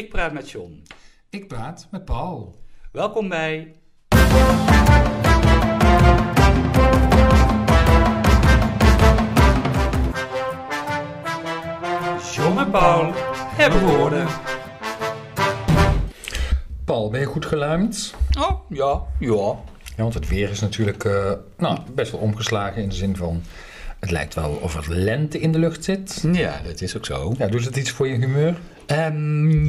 Ik praat met John. Ik praat met Paul. Welkom bij. John en Paul hebben woorden. Paul, ben je goed geluimd? Oh, ja, ja. Ja, want het weer is natuurlijk eh, nou, best wel omgeslagen in de zin van... Het lijkt wel of er lente in de lucht zit. Ja, dat is ook zo. Ja, doet het iets voor je humeur? Ehm,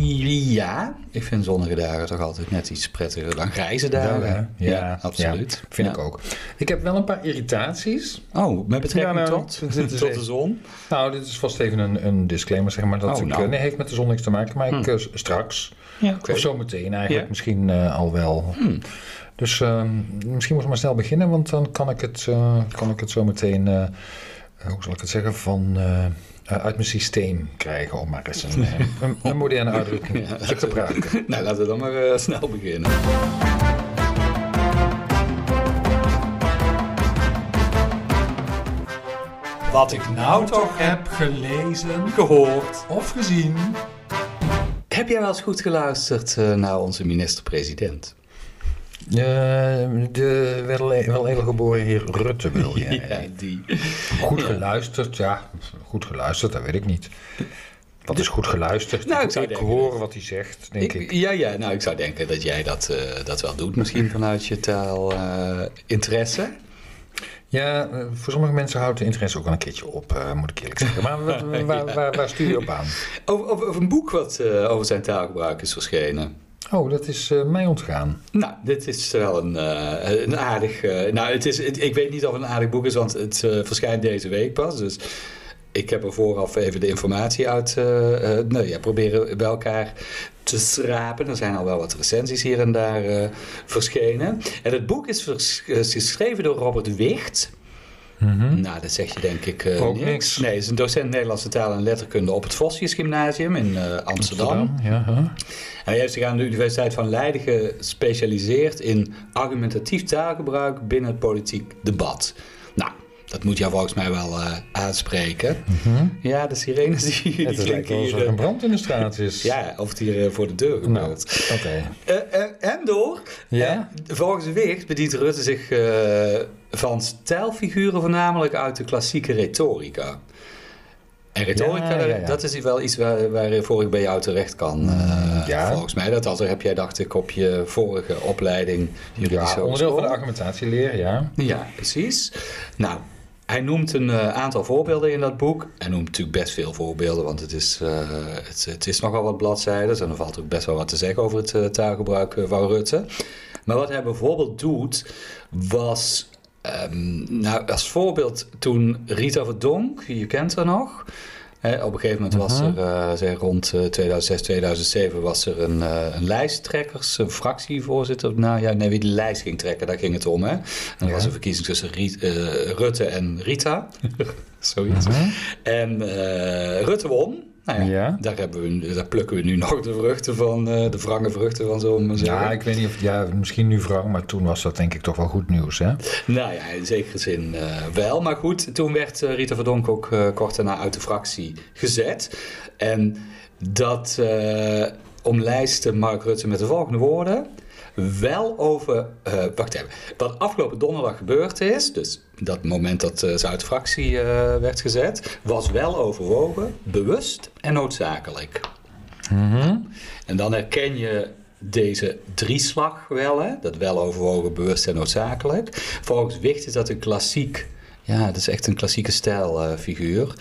ja, ik vind zonnige dagen toch altijd net iets prettiger dan grijze dagen. Ja, ja, absoluut. ja, vind Ja. ik ook. Ik heb wel een paar irritaties. Oh, met betrekking Ja, nou, tot, dit is tot de zon? Nou, dit is vast even een, een disclaimer, zeg maar. Dat Oh, ik, nou. eh, nee, heeft met de zon niks te maken, maar ik, eh, s- straks... Of zometeen eigenlijk, Ja. misschien eh, al wel. Hmm. Dus eh, misschien moet ik maar snel beginnen, want dan kan ik het, eh, kan ik het zo meteen, eh, hoe zal ik het zeggen, van, eh, eh, uit mijn systeem krijgen, om maar eens een, eh, een, een moderne uitdrukking Ja, te gebruiken. Nou, laten we dan maar eh, snel beginnen. Wat ik nou toch heb gelezen gehoord. of gezien. Heb jij wel eens goed geluisterd eh, naar onze minister-president? Eh, de wel, wel even geboren heer Rutte wil je. Ja, die. Goed geluisterd, ja, goed geluisterd, dat weet ik niet. Wat is goed geluisterd? Nou, ik zou ik denken hoor wat hij zegt, denk ik. Ja, ja, nou, ik zou denken dat jij dat, eh, dat wel doet. Misschien vanuit je taalinteresse. Ja, eh, voor sommige mensen houdt de interesse ook wel een keertje op, moet ik eerlijk zeggen. Maar waar, waar, waar stuur je op aan? over, over, over een boek wat over zijn taalgebruik is verschenen. Oh, dat is eh, mij ontgaan. Nou, dit is wel een, eh, een aardig... eh, nou, het is, ik weet niet of het een aardig boek is, want het verschijnt deze week pas. Dus ik heb er vooraf even de informatie uit nou, ja, proberen bij elkaar te schrapen. Er zijn al wel wat recensies hier en daar verschenen. En het boek is geschreven door Robert Wicht. Nou, dat zeg je denk ik eh, Ook niks. niks. Nee, hij is een docent Nederlandse taal en letterkunde op het Vossius Gymnasium in eh, Amsterdam. Ja, huh? Hij heeft zich aan de Universiteit van Leiden gespecialiseerd in argumentatief taalgebruik binnen het politiek debat. Dat moet jou volgens mij wel eh, aanspreken. Ja, de sirenes die, die Mhm. Het lijkt klinken hier. er eh, een brand in de straat is. ja, of het hier eh, voor de deur Nou, gebeurt. oké. Eh, eh, en door. Ja? Eh, volgens Wicht bedient Rutte zich eh, van stijlfiguren voornamelijk uit de klassieke retorica. En retorica, Ja, ja, ja. dat is wel iets waar, waarvoor ik bij jou terecht kan. eh. Volgens mij, dat althans heb jij, dacht ik, op je vorige opleiding Ja, onderdeel van de hogeschool. argumentatieleer, ja. Ja, precies. Nou, hij noemt een eh, aantal voorbeelden in dat boek. Hij noemt natuurlijk best veel voorbeelden, want het is, eh, het, is nogal wat bladzijden. En er valt ook best wel wat te zeggen over het eh, taalgebruik van Rutte. Maar wat hij bijvoorbeeld doet, was... ehm, nou, als voorbeeld toen Rita Verdonk, je kent haar nog... Hè, op een gegeven moment was er, eh, zeg, rond eh, 2006, 2007, was er een, eh, een lijsttrekkers, een fractievoorzitter. Nou ja, nee, wie de lijst ging trekken, daar ging het om. Hè? En er Ja. was een verkiezing tussen Riet- eh, Rutte en Rita. Zoiets. En eh, Rutte won. Nou ja, Ja. Daar, hebben we, daar plukken we nu nog de vruchten van, eh, de wrange vruchten van, zo maar zeggen. Ja, ik weet niet of, ja, misschien nu wrang, maar toen was dat denk ik toch wel goed nieuws, hè? Nou ja, in zekere zin eh, wel. Maar goed, toen werd eh, Rita Verdonk ook eh, kort daarna uit de fractie gezet. En dat omlijstte Mark Rutte met de volgende woorden. Wel over, wacht even, wat afgelopen donderdag gebeurd is, dus dat moment dat eh, ze uit fractie eh, werd gezet, was wel overwogen, bewust en noodzakelijk. En dan herken je deze drieslag wel, hè? dat wel overwogen, bewust en noodzakelijk. Volgens Wicht is dat een klassiek, ja, dat is echt een klassieke stijlfiguur.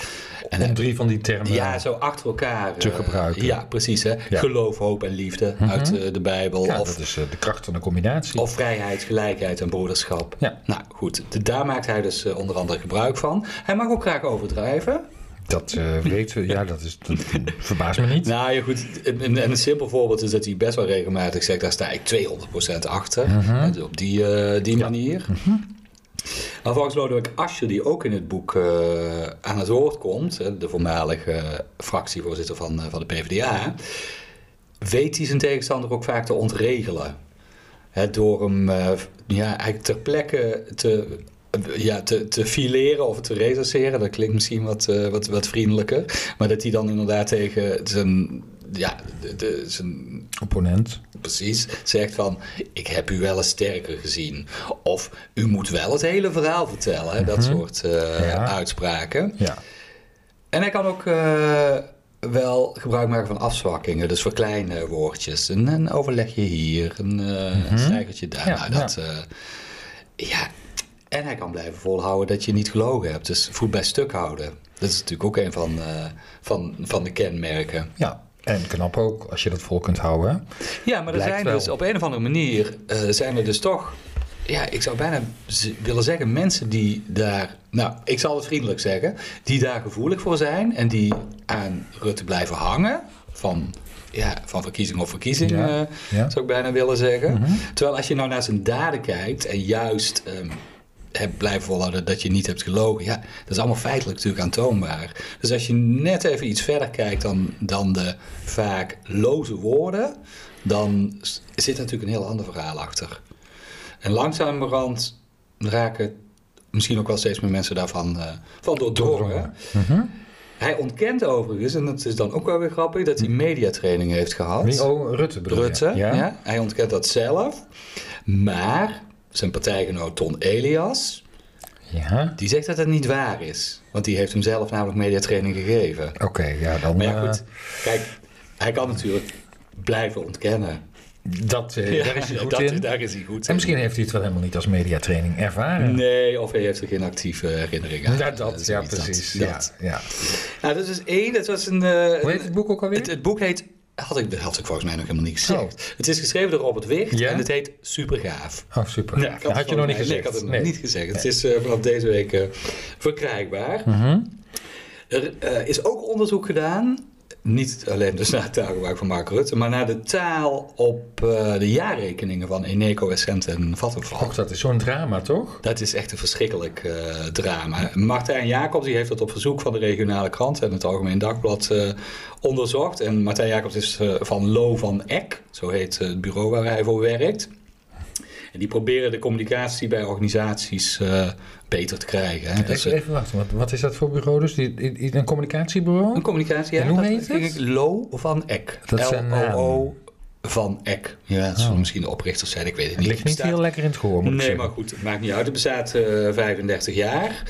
En Om drie van die termen. ja, zo achter elkaar. te eh, gebruiken. Ja, precies. Hè? Ja. Geloof, hoop en liefde uit eh, de Bijbel. Ja, of, dat is eh, de kracht van de combinatie. of vrijheid, gelijkheid en broederschap. Ja. Nou goed, de- daar maakt hij dus eh, onder andere gebruik van. Hij mag ook graag overdrijven. Dat eh, weten we, ja, dat, is, dat verbaast me niet. Nou ja, goed. En, en- en een simpel voorbeeld is dat hij best wel regelmatig zegt: daar sta ik 200% achter. Mhm. Op die, eh, die manier. Maar volgens Lodewijk Asscher, die ook in het boek eh, aan het woord komt, de voormalige fractievoorzitter van, eh, van de PvdA, weet hij zijn tegenstander ook vaak te ontregelen. Hè, door hem eh, ja, eigenlijk ter plekke te, ja, te, te fileren of te recenseren. Dat klinkt misschien wat, eh, wat, wat vriendelijker. Maar dat hij dan inderdaad tegen zijn ja, de, de, zijn Opponent. precies, zegt van... ik heb u wel eens sterker gezien. Of u moet wel het hele verhaal vertellen. Dat Mhm. soort eh, Ja. uitspraken. Ja. En hij kan ook eh, wel gebruik maken van afzwakkingen. Dus voor kleine woordjes. Een, een overlegje hier, een eh Mhm. stijgertje daar. Ja, nou, dat, ja. ja, en hij kan blijven volhouden dat je niet gelogen hebt. Dus voet bij stuk houden. Dat is natuurlijk ook een van, van, van de kenmerken. ja. En knap ook als je dat vol kunt houden. Ja, maar er zijn wel. dus op een of andere manier eh, zijn er dus toch, ja, ik zou bijna willen zeggen, mensen die daar, nou, ik zal het vriendelijk zeggen, die daar gevoelig voor zijn en die aan Rutte blijven hangen van, ja, van verkiezing op verkiezing, Ja, ja. zou ik bijna willen zeggen. Mhm. Terwijl als je nou naar zijn daden kijkt en juist ehm, hebt blijven volhouden dat je niet hebt gelogen, ja, dat is allemaal feitelijk natuurlijk aantoonbaar. Dus als je net even iets verder kijkt dan, dan de vaak loze woorden, dan zit natuurlijk een heel ander verhaal achter. En langzamerhand raken misschien ook wel steeds meer mensen daarvan eh, van doordrongen. Mhm. Hij ontkent overigens, en dat is dan ook wel weer grappig, dat hij mediatraining heeft gehad. Wie? Oh, Rutte bedoel? Rutte, ja. Ja. Hij ontkent dat zelf. Maar zijn partijgenoot Ton Elias, Ja. die zegt dat het niet waar is. Want die heeft hem zelf namelijk mediatraining gegeven. Oké, ja, dan... Maar ja, eh, goed. Kijk, hij kan natuurlijk blijven ontkennen. dat, eh, Ja, daar is hij goed dat- in. Daar is hij goed En in. misschien heeft hij het wel helemaal niet als mediatraining ervaren. Nee, of hij heeft er geen actieve herinnering aan. Ja, dat, ja, precies. dat- ja, ja. Nou, dat is één. Dat was een... eh, Hoe heet het boek ook alweer? Het, het boek heet... Had ik, had ik volgens mij nog helemaal niet gezegd. Oh. Het is geschreven door Robert Wicht Ja? en het heet Supergaaf. Oh, super. Ja, had je nog niet gezegd? Nee, ik had het nog niet gezegd. Het is eh, vanaf deze week eh, verkrijgbaar. Mhm. Er eh, is ook onderzoek gedaan. Niet alleen dus naar het taalgebruik van Mark Rutte, maar naar de taal op eh, de jaarrekeningen van Eneco, Essent en Vattenfall. Och, dat is zo'n drama, toch? Dat is echt een verschrikkelijk eh, drama. Martijn Jacobs die heeft dat op verzoek van de regionale krant en het Algemeen Dagblad eh, onderzocht. En Martijn Jacobs is van Lo van Eck, zo heet het bureau waar hij voor werkt. En die proberen de communicatie bij organisaties eh, beter te krijgen. Hè. Dus, even, even wachten, wat, wat is dat voor bureau dus? Die, een communicatiebureau? een communicatie, ja. En hoe dat heet het? Lo van Eck. Dat zijn L-O-O van Eck. Ja, dat zullen Oh. misschien de oprichters zijn, ik weet het Het niet. ligt niet heel lekker in het gehoor, moet ik Nee, zeggen. maar goed, het maakt niet uit. Het bestaat eh 35 jaar.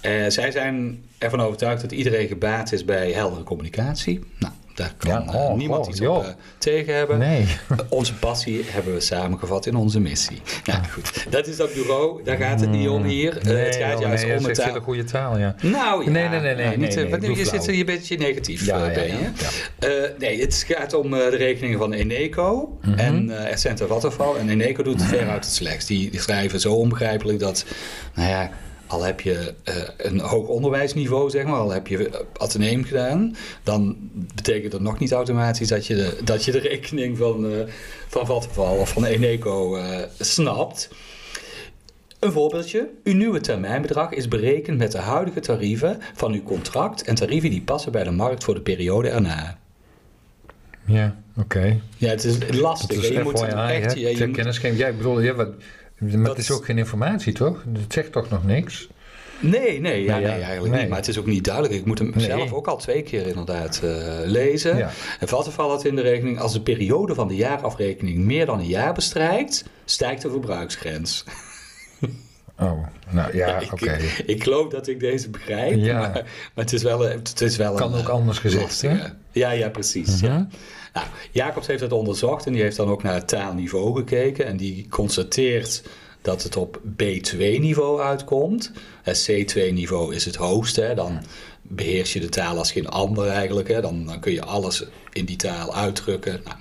Eh, zij zijn ervan overtuigd dat iedereen gebaat is bij heldere communicatie. Nou, daar kan Ja, eh, oh, niemand oh, iets op eh, tegen hebben. Nee. Onze passie hebben we samengevat in onze missie. Nou goed, dat is dat bureau. Daar gaat het niet om hier. Eh, het gaat juist nee, om het is taal. hele goede taal, ja. Nou ja, Nee, nee, nee, nee, nou, niet, nee, nee, want doe je zit een beetje negatief Ja, ja, ben ja, je. ja. Nee, het gaat om de rekeningen van Eneco Mhm. en uh, Essent en Eneco doet het veruit het slechtst. Die, die schrijven zo onbegrijpelijk dat, nou ja, al heb je eh, een hoog onderwijsniveau, zeg maar, al heb je uh, ateneem gedaan, dan betekent dat nog niet automatisch dat je de, dat je de rekening van, uh, van Vattenfall of van Eneco uh, snapt. Een voorbeeldje. Uw nieuwe termijnbedrag is berekend met de huidige tarieven van uw contract en tarieven die passen bij de markt voor de periode erna. Ja, oké. Okay. Ja, het is lastig. Dat is je moet echt, je moet... kennisgeving. Jij bedoelt, ja, wat, maar Dat- het is ook geen informatie, toch? Het zegt toch nog niks? Nee, nee, ja, Nee, eigenlijk Nee. niet. Maar het is ook niet duidelijk. Ik moet hem Nee. zelf ook al twee keer inderdaad eh, lezen. Ja. En Vattenfall had in de rekening... als de periode van de jaarafrekening meer dan een jaar bestrijkt... stijgt de verbruiksgrens. Oh, nou ja, oké. ik, ik geloof dat ik deze begrijp. Ja. Maar, maar het is wel, het is wel Kan een, ook eh, anders gezegd, hè? Ja, ja, precies. Mhm. ja. Nou, Jacobs heeft het onderzocht en die heeft dan ook naar het taalniveau gekeken. En die constateert dat het op B2-niveau uitkomt. C2-niveau is het hoogste. Hè. Dan beheers je de taal als geen ander eigenlijk. Hè. Dan, dan kun je alles in die taal uitdrukken. Nou,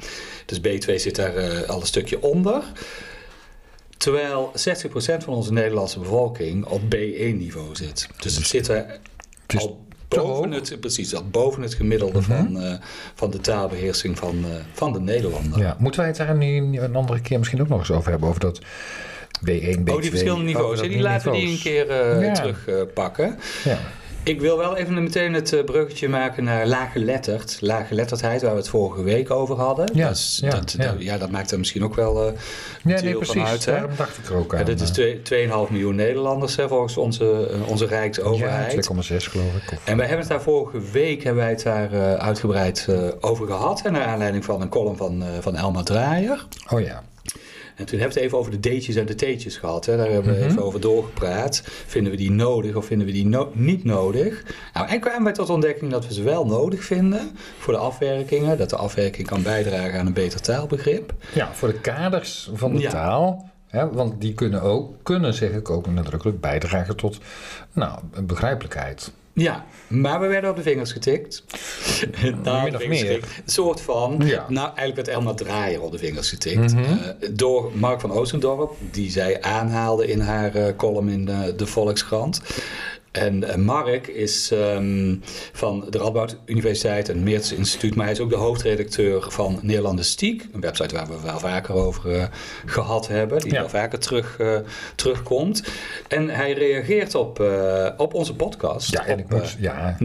dus B2 zit daar eh, al een stukje onder. Terwijl 60% van onze Nederlandse bevolking op B1-niveau zit. Dus het zit er Het al boven het, precies, boven het gemiddelde Mhm. van, eh, van de taalbeheersing van, eh, van de Nederlander. Ja. Moeten wij het daar nu een andere keer misschien ook nog eens over hebben? Over dat B1, B2? Oh, die verschillende niveaus. die laten we die een keer eh Ja. terugpakken. Ja. Ik wil wel even meteen het eh, bruggetje maken naar laaggeletterd. Laaggeletterdheid, waar we het vorige week over hadden. Ja, dat, ja, dat, ja. dat- ja, dat maakt er misschien ook wel eh Ja, nee, van precies. uit, hè? Daarom dacht ik er ook aan. Ja, dit is eh. twee- 2,5 miljoen Nederlanders hè, volgens onze, eh, onze Ja, Rijksoverheid. 2,6 geloof ik. Of... en wij hebben het daar vorige week hebben wij het daar eh, uitgebreid eh, over gehad. Naar aanleiding van een column van, eh, van Elma Draaier. Oh ja. En toen hebben we het even over de D'tjes en de T'tjes gehad. Hè. Daar hebben we Mhm. even over doorgepraat. Vinden we die nodig of vinden we die no- niet nodig? Nou, en kwamen wij tot ontdekking dat we ze wel nodig vinden voor de afwerkingen. Dat de afwerking kan bijdragen aan een beter taalbegrip. Ja, voor de kaders van de Ja. taal. Hè, want die kunnen ook, kunnen zeg ik ook nadrukkelijk, bijdragen tot nou, begrijpelijkheid. Ja, maar we werden op de vingers getikt. Nou, of meer. getikt. Een soort van, Ja. nou eigenlijk werd Elma Draaier op de vingers getikt. Mhm. Eh, door Mark van Oostendorp, die zij aanhaalde in haar eh, column in de, de Volkskrant. En eh, Mark is ehm, van de Radboud Universiteit en Meertens Instituut, maar hij is ook de hoofdredacteur van Nederlandistiek, een website waar we wel vaker over eh, gehad hebben, die Ja. wel vaker terug, eh, terugkomt. En hij reageert op, op onze podcast, Ja, en ik op ja,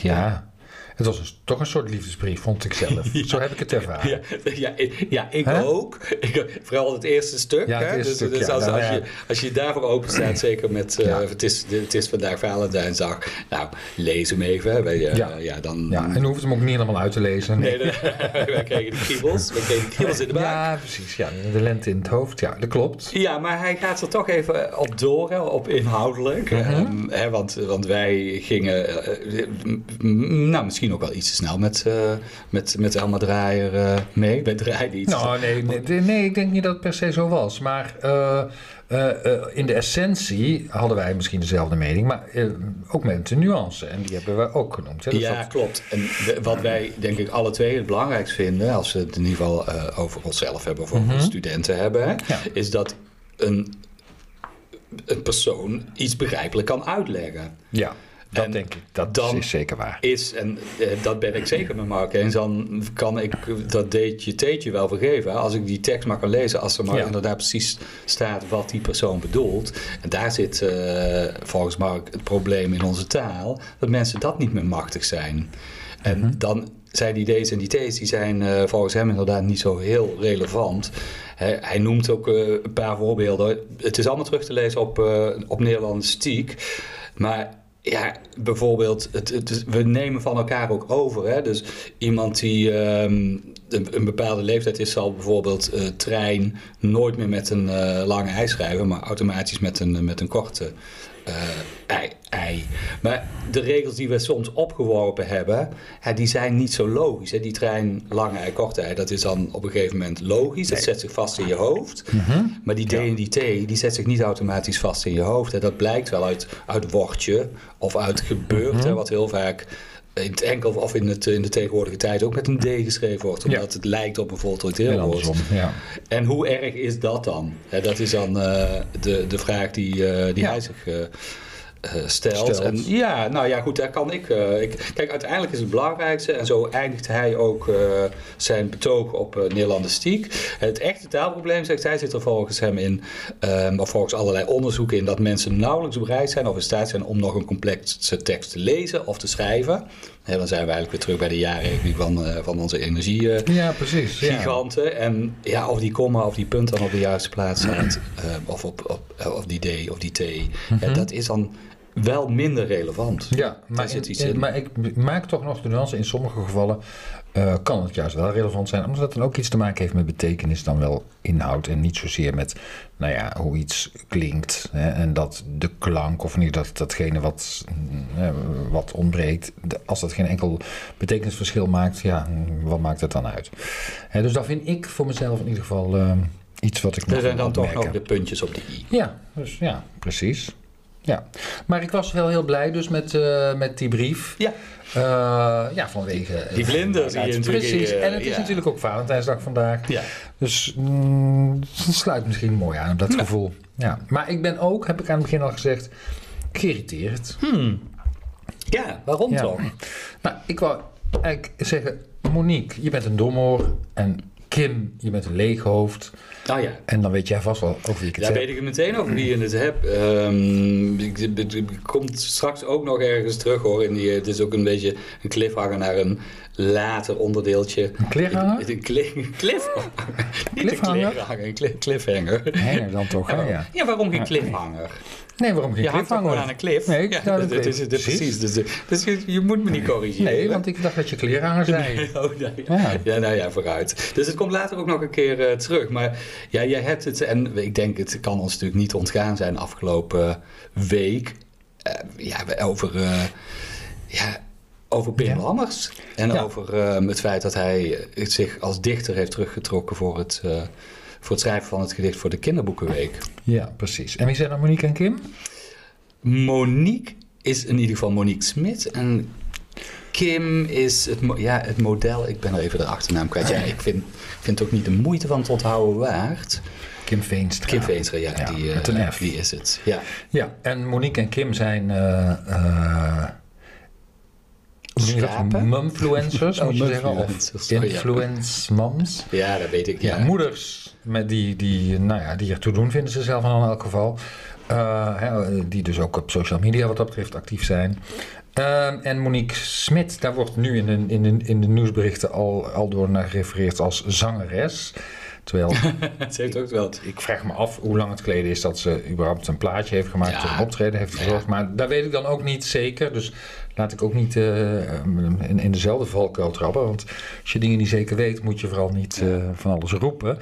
ja. Het was toch een soort liefdesbrief, vond ik zelf. Zo heb ik het ervaren. Ja, ja, ik- ja, ik ook. Ik, vooral het eerste stuk. Ja, het eerste dus stuk, dus ja. als, Nou, als, ja. je, als je daarvoor open staat, zeker met eh, Ja. het, is, het is vandaag Valentijnsdag. Nou, lees hem even. Wij, eh, Ja. ja. dan, Ja, en dan hoeft hem ook niet helemaal uit te lezen. Nee, nee, wij kregen de kriebels. We kregen de kriebels in de buik. Ja. Ja, precies. Ja, de lente in het hoofd. Ja, dat klopt. maar hij gaat er toch even op door, hè, op inhoudelijk. Mhm. Ehm, hè, want, want wij gingen, eh, nou misschien ook wel iets te snel met, eh met, met Elma Draaier eh, mee. Wij draaiden iets. Nou, nee, nee, nee, ik denk niet dat het per se zo was. Maar eh, in de essentie hadden wij misschien dezelfde mening, maar ook met de nuance. En die hebben we ook genoemd. Hè? Dus Ja, dat- klopt. En wat wij denk ik alle twee het belangrijkst vinden, als we het in ieder geval over onszelf hebben of over Mhm. studenten hebben, hè, Ja. is dat een, een persoon iets begrijpelijk kan uitleggen. ja dat En denk ik. Dat dan- is zeker waar. Is, en eh, dat ben ik zeker met Mark eens, dan kan ik dat deetje teetje wel vergeven. Als ik die tekst maar kan lezen, als er maar Ja. inderdaad precies staat wat die persoon bedoelt. En daar zit eh, volgens Mark het probleem in onze taal, dat mensen dat niet meer machtig zijn. En Mhm. dan zijn die D's en die T's, die zijn eh, volgens hem inderdaad niet zo heel relevant. Hij, hij noemt ook een paar voorbeelden. Het is allemaal terug te lezen op, eh op Nederlandistiek. Maar ja, bijvoorbeeld, het, we nemen van elkaar ook over. Hè? Dus iemand die ehm, een, bepaalde leeftijd is, zal bijvoorbeeld eh, trein nooit meer met een eh, lange ei schrijven, maar automatisch met een, met een korte ei, ei. Maar de regels die we soms opgeworpen hebben, hè, die zijn niet zo logisch. Hè? Die trein, lange ei, korte ei, dat is dan op een gegeven moment logisch. Dat zet zich vast in je hoofd. Maar die D en die T, die zet zich niet automatisch vast in je hoofd. Hè. Dat blijkt wel uit, uit woordje of uit gebeurd, hè, wat heel vaak in het enkel of in, het, in de tegenwoordige tijd ook met een D geschreven wordt. Omdat het lijkt op een voltooid andersom, ja. En hoe erg is dat dan? Dat is dan eh, de, de vraag die, eh, die Ja. hij zich eh, stelt. Stelt. En ja, nou ja, goed, daar kan ik, eh, ik. Kijk, uiteindelijk is het belangrijkste, en zo eindigt hij ook eh, zijn betoog op Nederlandistiek. Het echte taalprobleem, zegt hij, zit er volgens hem in, um, of volgens allerlei onderzoeken in, dat mensen nauwelijks bereid zijn of in staat zijn om nog een complexe tekst te lezen of te schrijven. He, dan zijn we eigenlijk weer terug bij de jaarrekening van, uh, van onze energie. Uh, ja, precies. Ja. Giganten. En ja, of die komma of die punt dan op de juiste plaats staat, uh, of, op, op, of die D of die T, ja, dat is dan wel minder relevant. Ja, maar, in, in, maar ik maak toch nog de nuance. In sommige gevallen uh, kan het juist wel relevant zijn, omdat het dan ook iets te maken heeft met betekenis dan wel inhoud. En niet zozeer met nou ja, hoe iets klinkt. Hè, en dat de klank, of niet dat, datgene wat, uh, wat ontbreekt, als dat geen enkel betekenisverschil maakt, ja, wat maakt het dan uit? Hè, dus dat vind ik voor mezelf in ieder geval uh, iets wat ik. Er zijn dan toch nog de puntjes op de i. Ja, dus ja, precies. Ja, maar ik was wel heel blij dus met, uh, met die brief. Ja. Uh, ja, vanwege... Die vlinders uh, die je Precies, uh, en het is ja. natuurlijk ook Valentijnsdag vandaag. Ja. Dus mm, het sluit misschien mooi aan op dat ja. gevoel. Ja. Maar ik ben ook, heb ik aan het begin al gezegd, geïrriteerd. Hmm. Ja, waarom ja. toch? Nou, ik wou eigenlijk zeggen, Monique, je bent een domoor en Kim, je bent een leeg hoofd. Oh ja. En dan weet jij vast wel over wie ik het Daar heb. weet ik het meteen over wie je het hebt. Ehm ik- ik- komt straks ook nog ergens terug hoor. In die, het is ook een beetje een cliffhanger naar een later onderdeeltje. Een cliffhanger? Een, een cli- een cliffhanger. Niet Cliffhanger? een cliffhanger, een cli- cliffhanger. Hanger dan toch, hè? Ja. Ja, waarom geen cliffhanger? Nee, waarom geen Je cliffhanger? gewoon aan een cliff? Nee, ja, nou, dat, is precies. Dus, dus je, je moet me niet corrigeren. Nee, want ik dacht dat je kleerhanger zei. Oh, nee. Ja. Ja, nou ja, vooruit. Dus het komt later ook nog een keer eh, terug. Maar ja, jij hebt het, en ik denk het kan ons natuurlijk niet ontgaan zijn afgelopen week. eh, ja, over, eh, ja, over Pim. Lammers. En over eh, het feit dat hij eh, zich als dichter heeft teruggetrokken voor het, eh, voor het schrijven van het gedicht voor de Kinderboekenweek. Ja, precies. En wie zijn dan Monique en Kim? Monique is in ieder geval Monique Smit. En Kim is het, ja, het model. Ik ben er even de achternaam kwijt. Ja, ik vind, vind het ook niet de moeite van het onthouden waard. Kim Veenstra. Kim Veenstra, ja, Ja, die, eh, met een F. die is het. Ja. Ja, en Monique en Kim zijn... eh eh je dat? Schapen? Mumfluencers, Oh, moet je zeggen. Of ja. influence moms. ja, dat weet ik. Ja, Ja. moeders met die, die, nou ja, die ertoe doen, vinden ze zelf in elk geval. Eh, hè, die dus ook op social media wat dat betreft actief zijn. Ehm, en Monique Smit, daar wordt nu in de, in de, in de nieuwsberichten al, al door naar gerefereerd als zangeres. Terwijl Ze heeft ook wel. ik vraag me af hoe lang het geleden is dat ze überhaupt een plaatje heeft gemaakt. Ja. of een optreden heeft verzorgd. Maar daar weet ik dan ook niet zeker. Dus laat ik ook niet eh, in, in dezelfde valkuil trappen. Want als je dingen niet zeker weet, moet je vooral niet eh, van alles roepen.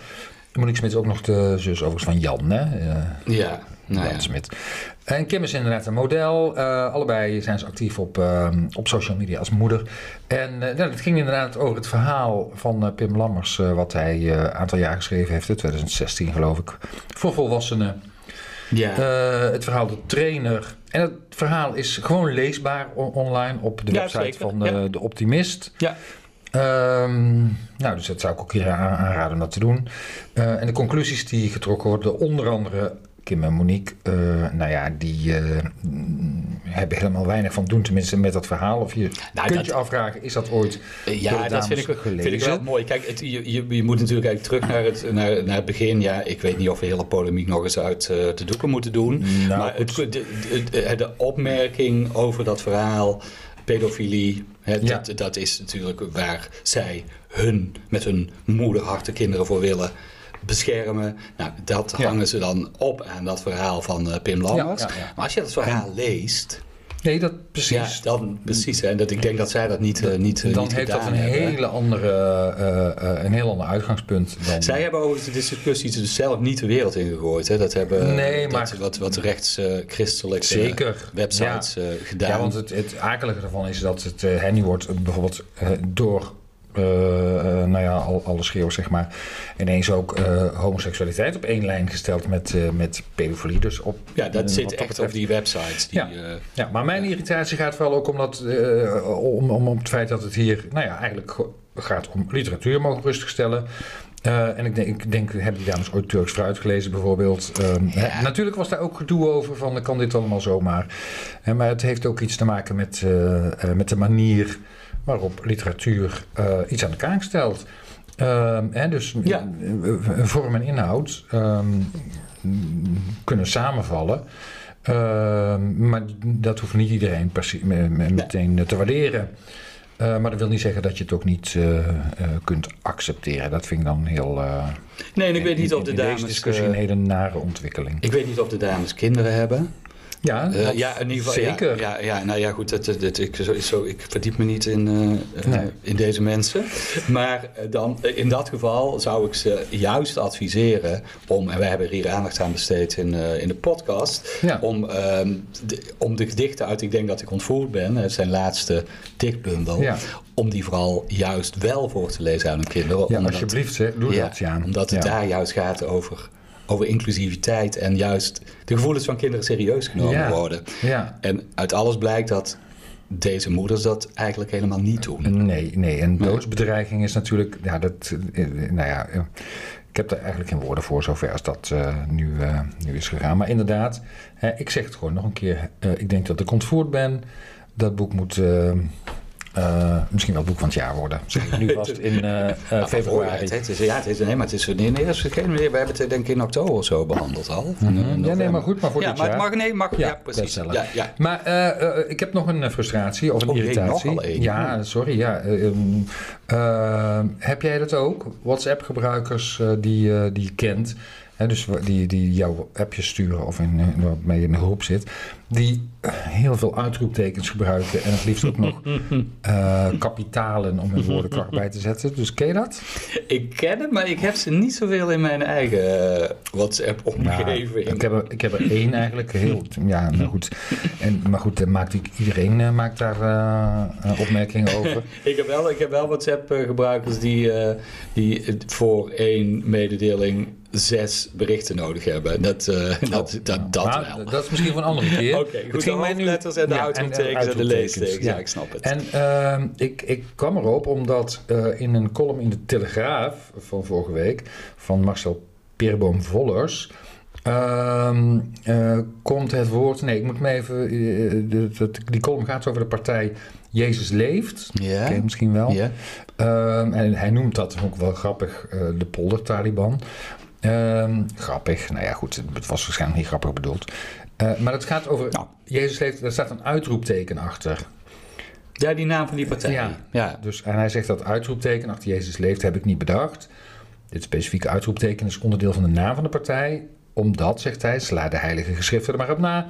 Monique Smit is ook nog de zus overigens van Jan, hè? Eh, Ja, nou ja. Jan Smit. En Kim is inderdaad een model. Eh, allebei zijn ze actief op, eh, op social media als moeder. En eh, nou, het ging inderdaad over het verhaal van Pim Lammers, eh, wat hij een aantal jaar geschreven heeft, in 2016 geloof ik, voor volwassenen. Ja. Eh, het verhaal De Trainer. En het verhaal is gewoon leesbaar on- online op de Ja, website zeker, van eh, ja. De Optimist. ja. Ehm, nou, dus dat zou ik ook hier aan- aanraden om dat te doen. Eh, en de conclusies die getrokken worden, onder andere Kim en Monique, eh, nou ja, die eh, hebben helemaal weinig van doen, tenminste met dat verhaal. Of je Nou, kunt dat- je afvragen, is dat ooit Ja, dat vind ik, vind ik wel mooi. Kijk, het, je, je, je moet natuurlijk eigenlijk terug naar het, naar, naar het begin. Ja, ik weet niet of we hele polemiek nog eens uit eh, de doeken moeten doen. Nou, maar het, de, de- de opmerking over dat verhaal, pedofilie, Ja. dat, dat is natuurlijk waar zij hun, met hun moederhart de kinderen voor willen beschermen. Nou, dat Ja. hangen ze dan op aan dat verhaal van eh, Pim Lammers. Ja. Maar als je dat verhaal leest, Nee, dat precies. ja, dan precies. Hè, dat, ik denk dat zij dat niet, eh, niet, eh, dan niet heeft dat een, hebben. hele andere, eh, eh, een heel ander uitgangspunt dan... Zij hebben overigens de discussie dus zelf niet de wereld ingegooid. Hè? Dat hebben Nee, dat, maar- wat, wat rechts-christelijke Zeker. websites eh, gedaan. Ja, want het, het akelige ervan is dat het, nu wordt bijvoorbeeld door, eh, eh, nou ja, al, alle schreeuwers zeg maar, ineens ook eh, homoseksualiteit op één lijn gesteld met, eh, met pedofilie. Dus op, ja, dat zit dat echt betreft- op die websites. Die, Ja. Ja, maar mijn irritatie gaat vooral ook omdat, om, om, om het feit dat het hier, nou ja, eigenlijk gaat om literatuur mogen rustig stellen. En ik denk, ik denk, hebben die dames ooit Turks fruit gelezen bijvoorbeeld? Ehm, hè, natuurlijk was daar ook gedoe over van, kan dit allemaal zomaar? Hè, maar het heeft ook iets te maken met, met de manier waarop literatuur eh, iets aan de kaak stelt. Ehm, hè, dus Ja. eh, vorm en inhoud ehm, kunnen samenvallen. Ehm, maar dat hoeft niet iedereen meteen te waarderen. Eh, maar dat wil niet zeggen dat je het ook niet eh, eh, kunt accepteren. Dat vind ik dan heel. eh, nee, en ik weet niet of de dames... Deze discussie eh, een hele nare ontwikkeling. ik weet niet of de dames kinderen hebben. Ja, Eh, ja, in ieder geval. Zeker. Ja, ja, nou ja, goed. Dat, dat, dat- ik, zo, zo, ik verdiep me niet in, eh, eh, Nee. in deze mensen. Maar dan, in dat geval zou ik ze juist adviseren om, en wij hebben er hier aandacht aan besteed in, in de podcast, Ja. om, ehm, de, om de gedichten uit Ik denk dat ik ontvoerd ben, het zijn laatste dichtbundel, Ja. om die vooral juist wel voor te lezen aan hun kinderen. ja, alsjeblieft, zeg, doe dat. Ja. Omdat het daar juist gaat over, over inclusiviteit en juist de gevoelens van kinderen serieus genomen Ja. worden. Ja. En uit alles blijkt dat deze moeders dat eigenlijk helemaal niet doen. Nee, nee. En doodsbedreiging is natuurlijk. Ja, dat. eh, Nou ja. eh, Ik heb daar eigenlijk geen woorden voor, zover als dat eh, nu, nu is gegaan. Maar inderdaad, ik zeg het gewoon nog een keer. ik denk dat ik ontvoerd ben. Dat boek moet eh, misschien wel boek van het jaar worden. Zeg ik nu vast in Nou, februari. Het, het is, ja, het is, nee, maar het is wanneer is het verschenen? We hebben het denk ik in oktober of zo behandeld al. Mhm. Eh, Ja, nee, maar goed, maar voor ja, dit maar jaar. het mag, nee, mag, ja, precies. Ja, ja. Maar eh, ik heb nog een frustratie of een Oh, irritatie. één. Ja, sorry. Ja, eh, ehm, eh, heb jij dat ook? WhatsApp-gebruikers die, die je kent, hè, dus die, die jouw appjes sturen of in, waarmee je in een groep zit, die eh, heel veel uitroeptekens gebruiken en het liefst ook nog eh, kapitalen om hun woordenkracht bij te zetten. Dus ken je dat? Ik ken het, maar ik heb ze niet zoveel in mijn eigen eh, WhatsApp-omgeving. ik, heb er, ik heb er één eigenlijk. Heel, ja, nou goed. En, maar goed, daar maakt iedereen eh, maakt daar eh, eh, opmerkingen over. Ik heb wel, ik heb wel WhatsApp-gebruikers die, eh, die voor één mededeling zes berichten nodig hebben. Dat, eh, dat, dat, wel. Dat is misschien voor een andere keer. Oké, goed. ging De mij nu- en de Ja, uitroeptekens en, de leestekens. Ja. ik snap het. En ehm, ik, ik kwam erop omdat eh, in een column in de Telegraaf van vorige week van Marcel Peerboom-Vollers. ehm, eh, komt het woord. Nee, ik moet me even. eh, de- de- die column gaat over de partij Jezus Leeft. ja? Ken je misschien wel. ja. Ehm, en hij noemt dat ook wel grappig, de polder-Taliban. Ehm, grappig, nou ja goed, het was waarschijnlijk niet grappig bedoeld. Eh, maar het gaat over, Nou. Jezus heeft, daar staat een uitroepteken achter. ja, die naam van die partij. Ja. ja. Dus, en hij zegt dat uitroepteken achter Jezus leeft, heb ik niet bedacht. Dit specifieke uitroepteken is onderdeel van de naam van de partij. Omdat, zegt hij, sla de heilige geschriften er maar op na.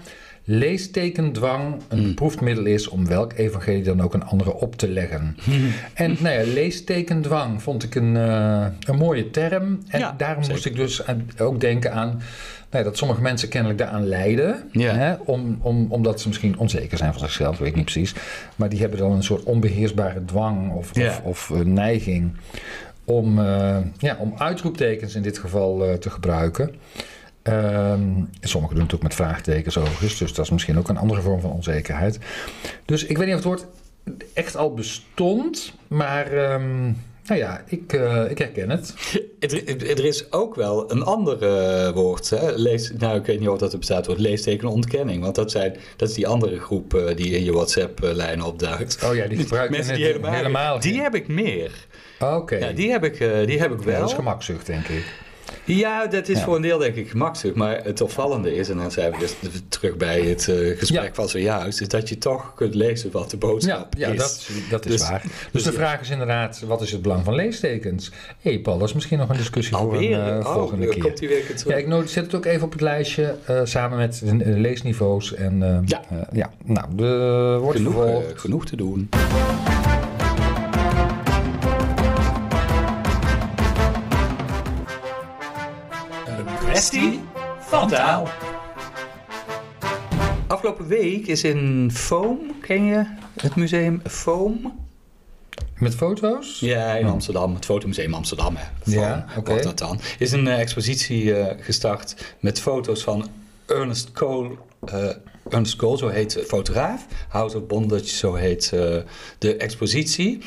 Leestekendwang een Hmm. beproefd middel is om welk evangelie dan ook een andere op te leggen. En nou ja, leestekendwang vond ik een, eh, een mooie term. En Ja, daarom moest ik dus aan- ook denken aan nou ja, dat sommige mensen kennelijk daaraan lijden. Ja. Hè, om, om, omdat ze misschien onzeker zijn van zichzelf, weet ik niet precies. Maar die hebben dan een soort onbeheersbare dwang of, Ja. of, of eh, neiging om, eh, ja, om uitroeptekens in dit geval eh, te gebruiken. Ehm, sommigen doen het ook met vraagtekens overigens, dus dat is misschien ook een andere vorm van onzekerheid. Dus ik weet niet of het woord echt al bestond, maar ehm, nou ja, ik, eh, ik herken het. Er, is ook wel een ander eh, woord. Hè? Lees, nou, ik weet niet of dat er bestaat, woord leestekenontkenning. Want dat, zijn, dat is die andere groep eh, die in je WhatsApp-lijn opduikt. Oh ja, die gebruiken Mensen die helemaal, helemaal Die heb ik meer. Oké, Ja, die heb ik, die heb ik Ja, wel. dat is gemakzucht, denk ik. Ja, dat is Ja. voor een deel denk ik gemakkelijk. Maar het opvallende is, en dan zijn we dus terug bij het eh, gesprek Ja. van zojuist, is dat je toch kunt lezen wat de boodschap Ja, ja is. dat, dat is Dus- waar. Dus, dus de ja. vraag is inderdaad, wat is het belang van leestekens? Hé hey Paul, dat is misschien nog een discussie voor een eh, oh, volgende keer. komt terug. Ja, ik zet het ook even op het lijstje, eh, samen met de leesniveaus. En, Ja. ja, nou, de wordt genoeg, genoeg te doen. Kwestie van taal. Afgelopen week is in Foam, ken je het museum Foam? Met foto's? Ja, in Amsterdam, het Fotomuseum Amsterdam. Hè. Foam, Ja, oké. dat dan. Is een eh, expositie eh, gestart met foto's van Ernest Cole. eh, Ernest Cole, zo heet de fotograaf. House of Bondage, zo heet de expositie.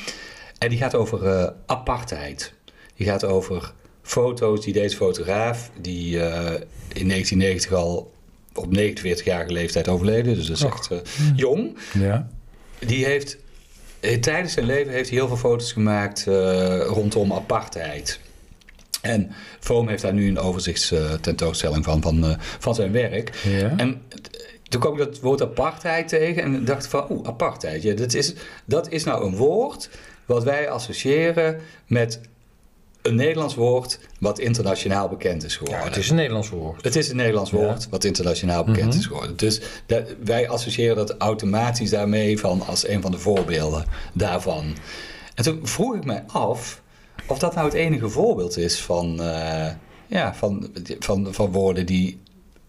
En die gaat over eh, apartheid. Die gaat over foto's die deze fotograaf, die eh, in 1990 al op 49-jarige leeftijd overleden, dus dat is echt eh, jong. Ja. Die heeft eh, tijdens zijn leven heeft hij heel veel foto's gemaakt rondom apartheid. En Foam heeft daar nu een overzichtstentoonstelling van, van, van zijn werk. Ja. En toen kwam ik dat woord apartheid tegen en dacht van, oeh, apartheid. Ja, dat, is, dat is nou een woord wat wij associëren met een Nederlands woord wat internationaal bekend is geworden. ja, het is een Nederlands woord. Het is een Nederlands Ja. woord wat internationaal bekend Mhm. is geworden. Dus dat- wij associëren dat automatisch daarmee van als een van de voorbeelden daarvan. En toen vroeg ik mij af of dat nou het enige voorbeeld is van, eh, ja, van, van, van woorden die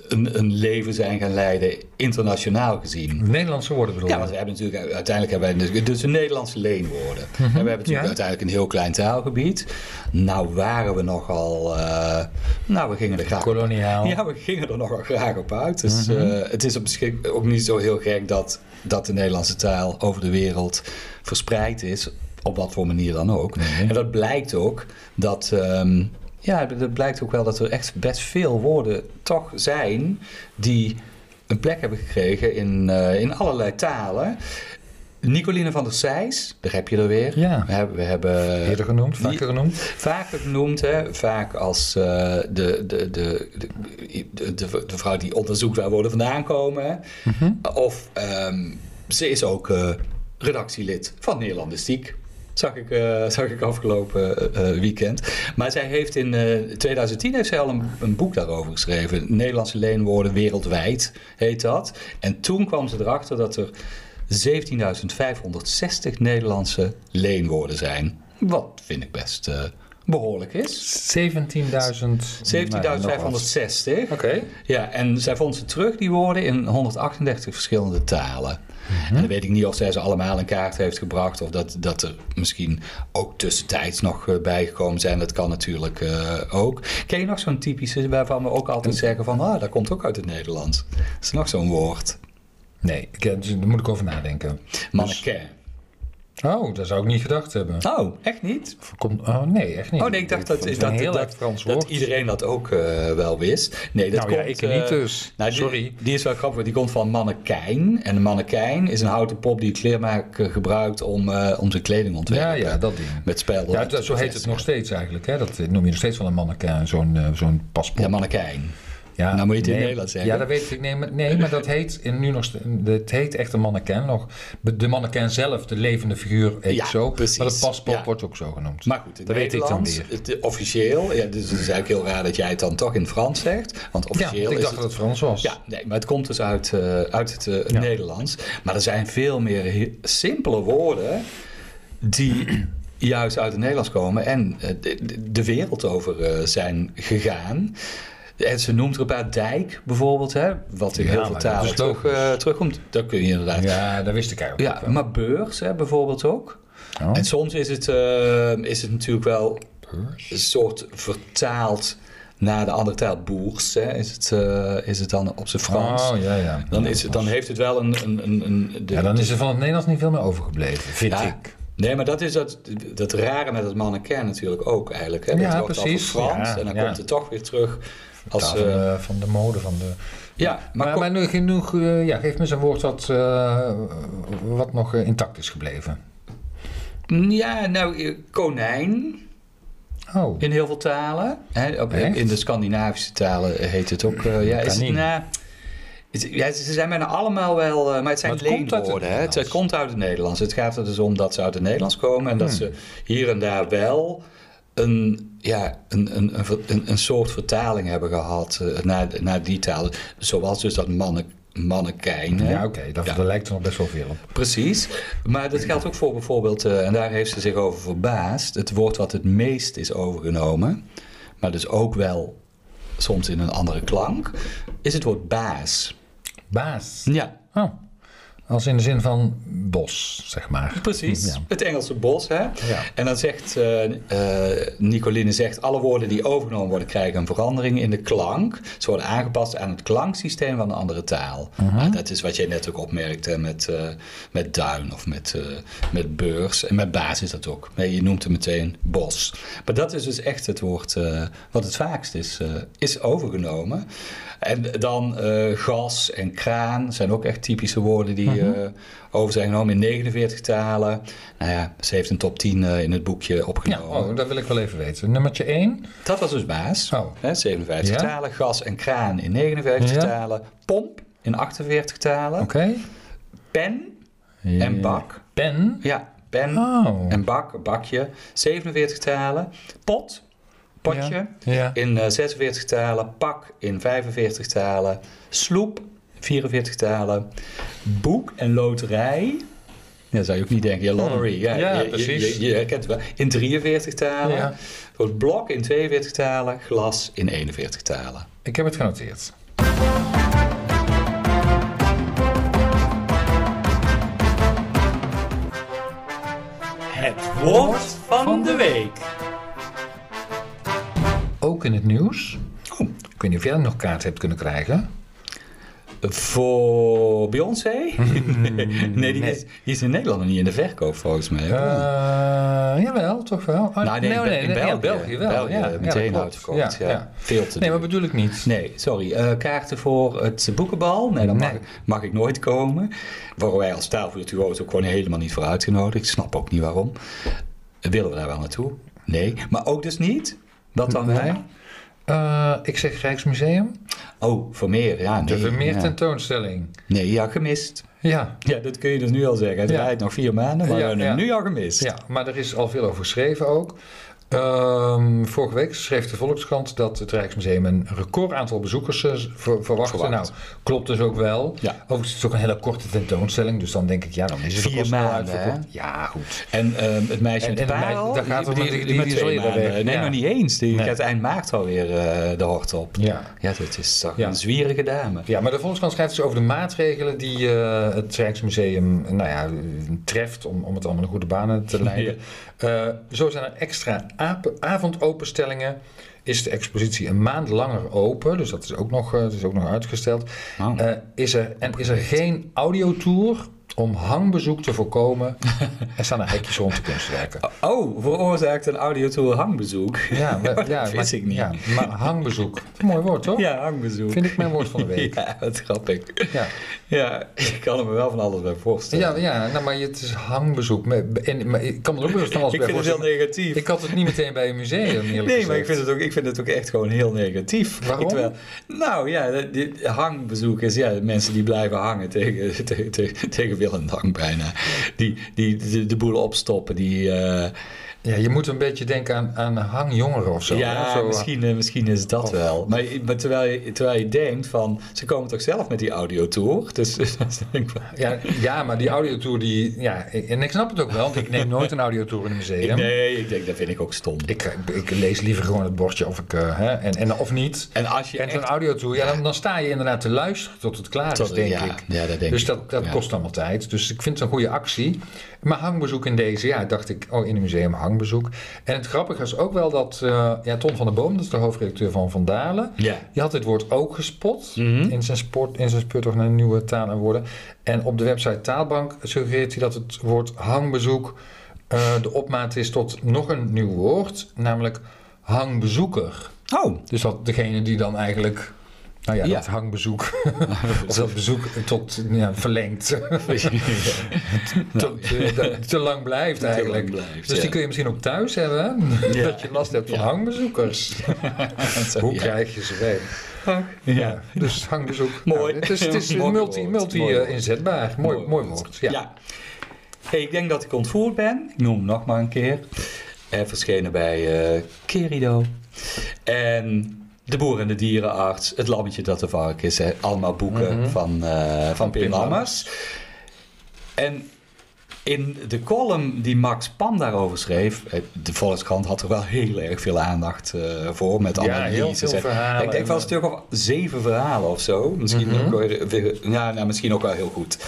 een, een leven zijn gaan leiden internationaal gezien. Nederlandse woorden bedoel Ja, want we hebben natuurlijk uiteindelijk hebben wij dus- dus een Nederlandse leenwoorden. En we hebben natuurlijk Mhm. ja. uiteindelijk een heel klein taalgebied. Nou waren we nogal, eh, nou we gingen er graag Koloniaal. ja, we gingen er nogal graag op uit. Dus Mhm. eh, het is op ook niet zo heel gek dat, dat de Nederlandse taal over de wereld verspreid is. Op wat voor manier dan ook. En dat blijkt ook dat. ehm, ja, dat blijkt ook wel dat er echt best veel woorden toch zijn die een plek hebben gekregen in, eh, in allerlei talen. Nicoline van der Sijs, daar heb je er weer. Ja. We hebben, we hebben Eerder genoemd, vaker genoemd. vaker genoemd, hè? vaak als eh, de, de, de, de, de, vrouw die onderzoekt waar woorden vandaan komen. Mhm. Of ehm, ze is ook eh, redactielid van Nederlandistiek. Zag ik, eh, zag ik afgelopen eh, eh, weekend. Maar zij heeft in eh, 2010 heeft zij al een, een boek daarover geschreven. Nederlandse leenwoorden wereldwijd heet dat. En toen kwam ze erachter dat er 17.560 Nederlandse leenwoorden zijn. Wat vind ik best eh, behoorlijk is. 17.000. 17.560. Oké. Ja, en zij vond ze terug, die woorden, in 138 verschillende talen. En dan weet ik niet of zij ze allemaal in kaart heeft gebracht... of dat, dat er misschien ook tussentijds nog eh, bijgekomen zijn. Dat kan natuurlijk eh, ook. Ken je nog zo'n typische waarvan we ook altijd zeggen van... ah, dat komt ook uit het Nederlands. Dat is nog zo'n woord. Nee, ik, dus daar moet ik over nadenken. Mannequin. Oh, dat zou ik niet gedacht hebben. Oh, echt niet? Komt, oh, nee, echt niet. Oh nee, ik dacht dat, dat, dat, dat woord. iedereen dat ook eh, wel wist. Nee, dat nou ja, komt, ik eh, niet dus. Nou, Sorry. Die is wel grappig. Die komt van mannekijn. En een mannekijn is een houten pop die kleermaker gebruikt om, eh, om zijn kleding te Ja, ontwerpen. ja, dat ding. Met spel. Ja, dat- zo heet het nog steeds eigenlijk. Hè? Dat noem je nog steeds wel een mannequin, zo'n eh, zo'n paspoort. Ja, mannekijn. Ja, Nou moet je het in nee, Nederlands zeggen. Ja, dat weet ik. Nee, maar, nee, maar dat heet in, nu nog het heet echt een mannequin nog. De mannequin zelf, de levende figuur, heet Ja, zo. precies. Maar het paspoort Ja. wordt ook zo genoemd. Maar goed, Dat weet ik dan Nederlands, weer. het, eh, officieel, ja, dus het is eigenlijk heel raar dat jij het dan toch in Frans zegt. Want ja, officieel want ik is dacht het... dat het Frans was. Ja, nee, maar het komt dus uit, eh, uit het eh, Ja. Nederlands. Maar er zijn veel meer simpele woorden die juist uit het Nederlands komen en eh, de, de wereld over zijn gegaan. En ze noemt er een paar dijk bijvoorbeeld, hè, wat in Ja, heel veel talen logisch. eh, terugkomt. Dat kun je inderdaad. Ja, Ja, dat wist ik eigenlijk ook wel. maar beurs hè, bijvoorbeeld ook. Oh, En soms is het, eh, is het natuurlijk wel beurs. een soort vertaald naar de andere taal. Boers hè, is, het, eh, is het dan op zijn Frans. Oh, ja, ja. Dan, is het, dan heeft het wel een... een, een, een de- Ja, dan is er van het Nederlands niet veel meer overgebleven, vind Ja, ik. Nee, maar dat is dat, dat rare met het mannequin natuurlijk ook eigenlijk. Hè? Ja, dat wordt precies. Frans Ja, en dan ja. komt het toch weer terug als... Van, eh, de, van de mode, van de... ja, maar, Maar, maar nu genoeg, eh, ja, geef me eens een woord wat, eh, wat nog eh, intact is gebleven. ja, nou, eh, konijn Oh, in heel veel talen. Hè? Echt? in de Scandinavische talen heet het ook... eh, ja, is het, nou, ja, ze zijn bijna allemaal wel... eh, maar het zijn Maar het komt uit het leenwoorden. Het, het Nederlands. komt uit het Nederlands. Het gaat er dus om dat ze uit het Nederlands komen... en dat Hmm. ze hier en daar wel een, ja, een, een, een, een, soort vertaling hebben gehad eh, naar, naar die talen. Zoals dus dat mannen, mannekijn. hè. ja, oké, dat, Ja. lijkt er nog best wel veel op. Precies. Maar dat geldt ook voor bijvoorbeeld, eh, en daar heeft ze zich over verbaasd, het woord wat het meest is overgenomen, maar dus ook wel soms in een andere klank, is het woord baas. Baas. Ja, Oh, als in de zin van bos, zeg maar. precies. Ja. Het Engelse bos, hè? Ja. En dan zegt eh, Nicoline zegt, alle woorden die overgenomen worden krijgen een verandering in de klank. Ze worden aangepast aan het klanksysteem van een andere taal. Mhm. Dat is wat jij net ook opmerkte met, eh, met duin of met, met beurs. En met baas is dat ook. Nee, je noemt het meteen bos. Maar dat is dus echt het woord wat het vaakst is, is overgenomen. En dan eh, gas en kraan zijn ook echt typische woorden die Mhm. eh, over zijn genomen in 49 talen. Nou ja, ze heeft een top 10 eh, in het boekje Ja, opgenomen. oh, dat wil ik wel even weten. Nummertje 1. Dat was dus baas. Oh. Hè, 57 Ja. talen. Gas en kraan in 59 Ja. talen. Pomp in 48 talen. Oké. Pen Ja. en bak. Pen. Ja, pen Oh. en bak, bakje. 47 talen. Pot, potje. Ja. ja. In eh, 46 talen. Pak in 45 talen. Sloep, 44 talen. Boek en loterij. Ja, zou je ook niet denken. Ja, lottery. Ja, Hmm. Ja, je- precies. Je, je herkent het wel. In 43 talen. Ja. Het blok in 42 talen. Glas in 41 talen. Ik heb het genoteerd. Het woord van de week. Ook in het nieuws. Oh. Ik weet niet of jij nog kaart hebt kunnen krijgen. Voor Beyoncé? nee, die, nee. Is, die is in Nederland nog niet in de verkoop volgens mij. Eh, jawel, toch wel? Oh, nou, nee, in, ja, België, België wel. België, ja, meteen dat uitverkocht. Ja, Ja. Veel te Nee, maar bedoel ik niet. Nee, sorry. Eh, kaarten voor het boekenbal? Nee, dan mag, Nee. mag ik nooit komen. Waar wij als taalvirtuoos ook gewoon helemaal niet voor uitgenodigd. Ik snap ook niet waarom. Willen we daar wel naartoe? Nee. Maar ook dus niet? Wat dan wel? Eh, ik zeg Rijksmuseum. Oh, Vermeer. Ja, nee. De Vermeer ja. tentoonstelling. Nee, ja, gemist. Ja. Ja, dat kun je dus nu al zeggen. Het Ja. rijdt nog vier maanden, maar Ja, we hebben hem nu al gemist. ja, maar er is al veel over geschreven ook. Ehm, vorige week schreef de Volkskrant dat het Rijksmuseum een record aantal bezoekers eh, ver- verwachtte. Verwacht. Nou, klopt dus ook wel. Ja. Overigens is het ook een hele korte tentoonstelling, dus dan denk ik, ja, dan is het ook Vier snel maanden, uitverkocht. Ja, goed. En ehm, het meisje En- en, het en het meisje- parel, daar gaat die, het die, die, die maanden. weg. Nee, Ja. nog niet eens. Die Nee. gaat eind maart alweer eh de hort op. Ja. Ja, dat is toch Ja. een zwierige dame. Ja, maar de Volkskrant schrijft dus over de maatregelen die eh, het Rijksmuseum nou ja, treft om, om het allemaal in goede banen te leiden. Eh, zo zijn er extra avondopenstellingen. Is de expositie een maand langer open, dus dat is ook nog, eh, dat is ook nog uitgesteld. Eh, is er, en is er geen audiotour om hangbezoek te voorkomen? er staan er hekjes rond de kunstwerken. Oh, veroorzaakt een audiotour hangbezoek. Ja, maar, ja, dat wist ik niet. Ja, maar hangbezoek. Mooi woord, toch? Ja, hangbezoek. Vind ik mijn woord van de week. Ja, wat grappig. Ja. Ja, ik kan er me wel van alles bij voorstellen. Ja, ja nou, maar het is hangbezoek. En, maar ik kan er ook wel van alles ik bij vind het heel negatief. Ik had het niet meteen bij een museum, Nee, gezegd. maar ik vind, het ook, ik vind het ook echt gewoon heel negatief. Waarom? Nou ja, hangbezoek is ja, mensen die blijven hangen tegen, tegen, tegen, tegen en dank bijna. Die, die de, de boel opstoppen, die... eh, Ja, je moet een beetje denken aan, aan hangjongeren of zo. ja? Zo, misschien, eh, misschien is dat Of- wel. Maar, maar terwijl, je, terwijl je denkt van, ze komen toch zelf met die audiotour? Dus, dus Ja, ja, maar die audiotour, die, ja, en ik snap het ook wel, want ik neem nooit een audiotour in een museum. nee, ik denk, dat vind ik ook stom. Ik, ik lees liever gewoon het bordje of ik, eh, hè, en, en of niet. En als je En zo'n audiotour, ja, dan, dan sta je inderdaad te luisteren tot het klaar is, Tot- denk ja, ik. ja, dat denk dus ik dat, dat ja. kost allemaal tijd. Dus ik vind het een goede actie. Maar hangbezoek in deze, ja, dacht ik, oh, in een museum hangbezoek. En het grappige is ook wel dat eh, ja, Ton van der Boom, dat is de hoofdredacteur van Van Dalen, Ja. die had dit woord ook gespot Mhm. in zijn, sport, in zijn speurtocht naar nieuwe taal en woorden. En op de website Taalbank suggereert hij dat het woord hangbezoek eh, de opmaat is tot nog een nieuw woord, namelijk hangbezoeker. Oh, Dus dat degene die dan eigenlijk, nou ja, Ja. dat hangbezoek, of dat bezoek tot ja, verlengd, tot, eh, dat te lang blijft eigenlijk. lang blijft, dus ja. die kun je misschien ook thuis hebben, dat je last hebt van hangbezoekers. Hoe krijg je ze weg? Ja. Dus hangbezoek. Mooi. Nou, het is, het is Mooi multi, multi Mooi eh, inzetbaar. Mooi, mooi woord. Ja. Hey, ik denk dat ik ontvoerd ben. Ik noem hem nog maar een keer. Eh, verschenen bij eh Kerido. En De Boer en de Dierenarts. Het Lammetje dat de vark is. Hè. Allemaal boeken Mhm. van, eh van Pim Lammers. En in de column die Max Pam daarover schreef... eh, De Volkskrant had er wel heel erg veel aandacht eh, voor. Met Ja, analyses. verhalen. Ik denk wel een stuk of zeven verhalen of zo. Misschien, Mhm. ook, weer- ja, nou, misschien ook wel heel goed.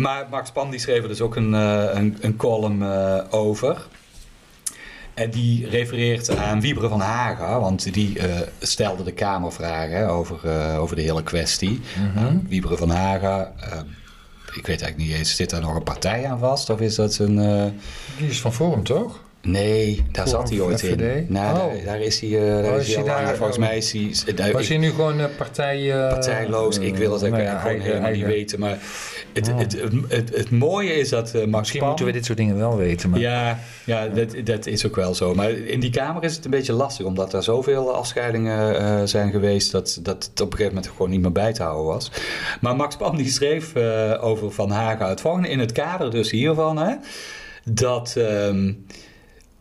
Maar Max Pan die schreef er dus ook een, een, een column over. En die refereert aan Wieberen van Haga, want die eh, stelde de Kamervragen over, eh, over de hele kwestie. Wieberen van Haga, eh, ik weet eigenlijk niet eens, zit daar nog een partij aan vast? Of is dat een... Die is van Forum, toch? Nee, daar Forum zat hij ooit FVD? in. Nou, Oh. daar, daar is hij, eh, daar Oh, is hij al hij daar? langer. Volgens mij is hij... Was ik- hij nu gewoon partij... partijloos. Ik wil het eh, eigenlijk gewoon helemaal niet weten. Maar het, Oh. het, het, mooie is dat eh, Max Misschien moeten we dit soort dingen wel weten. Maar... Ja, ja dat, dat is ook wel zo. Maar in die Kamer is het een beetje lastig, omdat er zoveel afscheidingen eh, zijn geweest dat, dat het op een gegeven moment gewoon niet meer bij te houden was. Maar Max Pam die schreef eh, over Van Haga het volgende, in het kader dus hiervan, hè, dat ehm,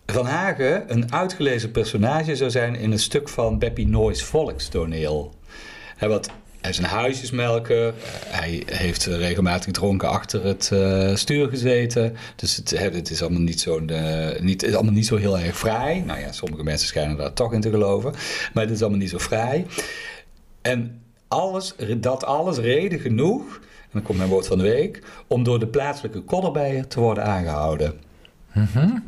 Van Hagen een uitgelezen personage zou zijn in een stuk van Beppie Nooys volkstoneel. Hè, wat hij is een huisjesmelker. Eh, Hij heeft eh, regelmatig dronken achter het eh, stuur gezeten. Dus het, hè, het, is allemaal niet zo, eh, niet, allemaal niet zo heel erg vrij. Nou ja, sommige mensen schijnen daar toch in te geloven. Maar het is allemaal niet zo vrij. En alles, dat alles reden genoeg, en dan komt mijn woord van de week, om door de plaatselijke kodderbijen te worden aangehouden.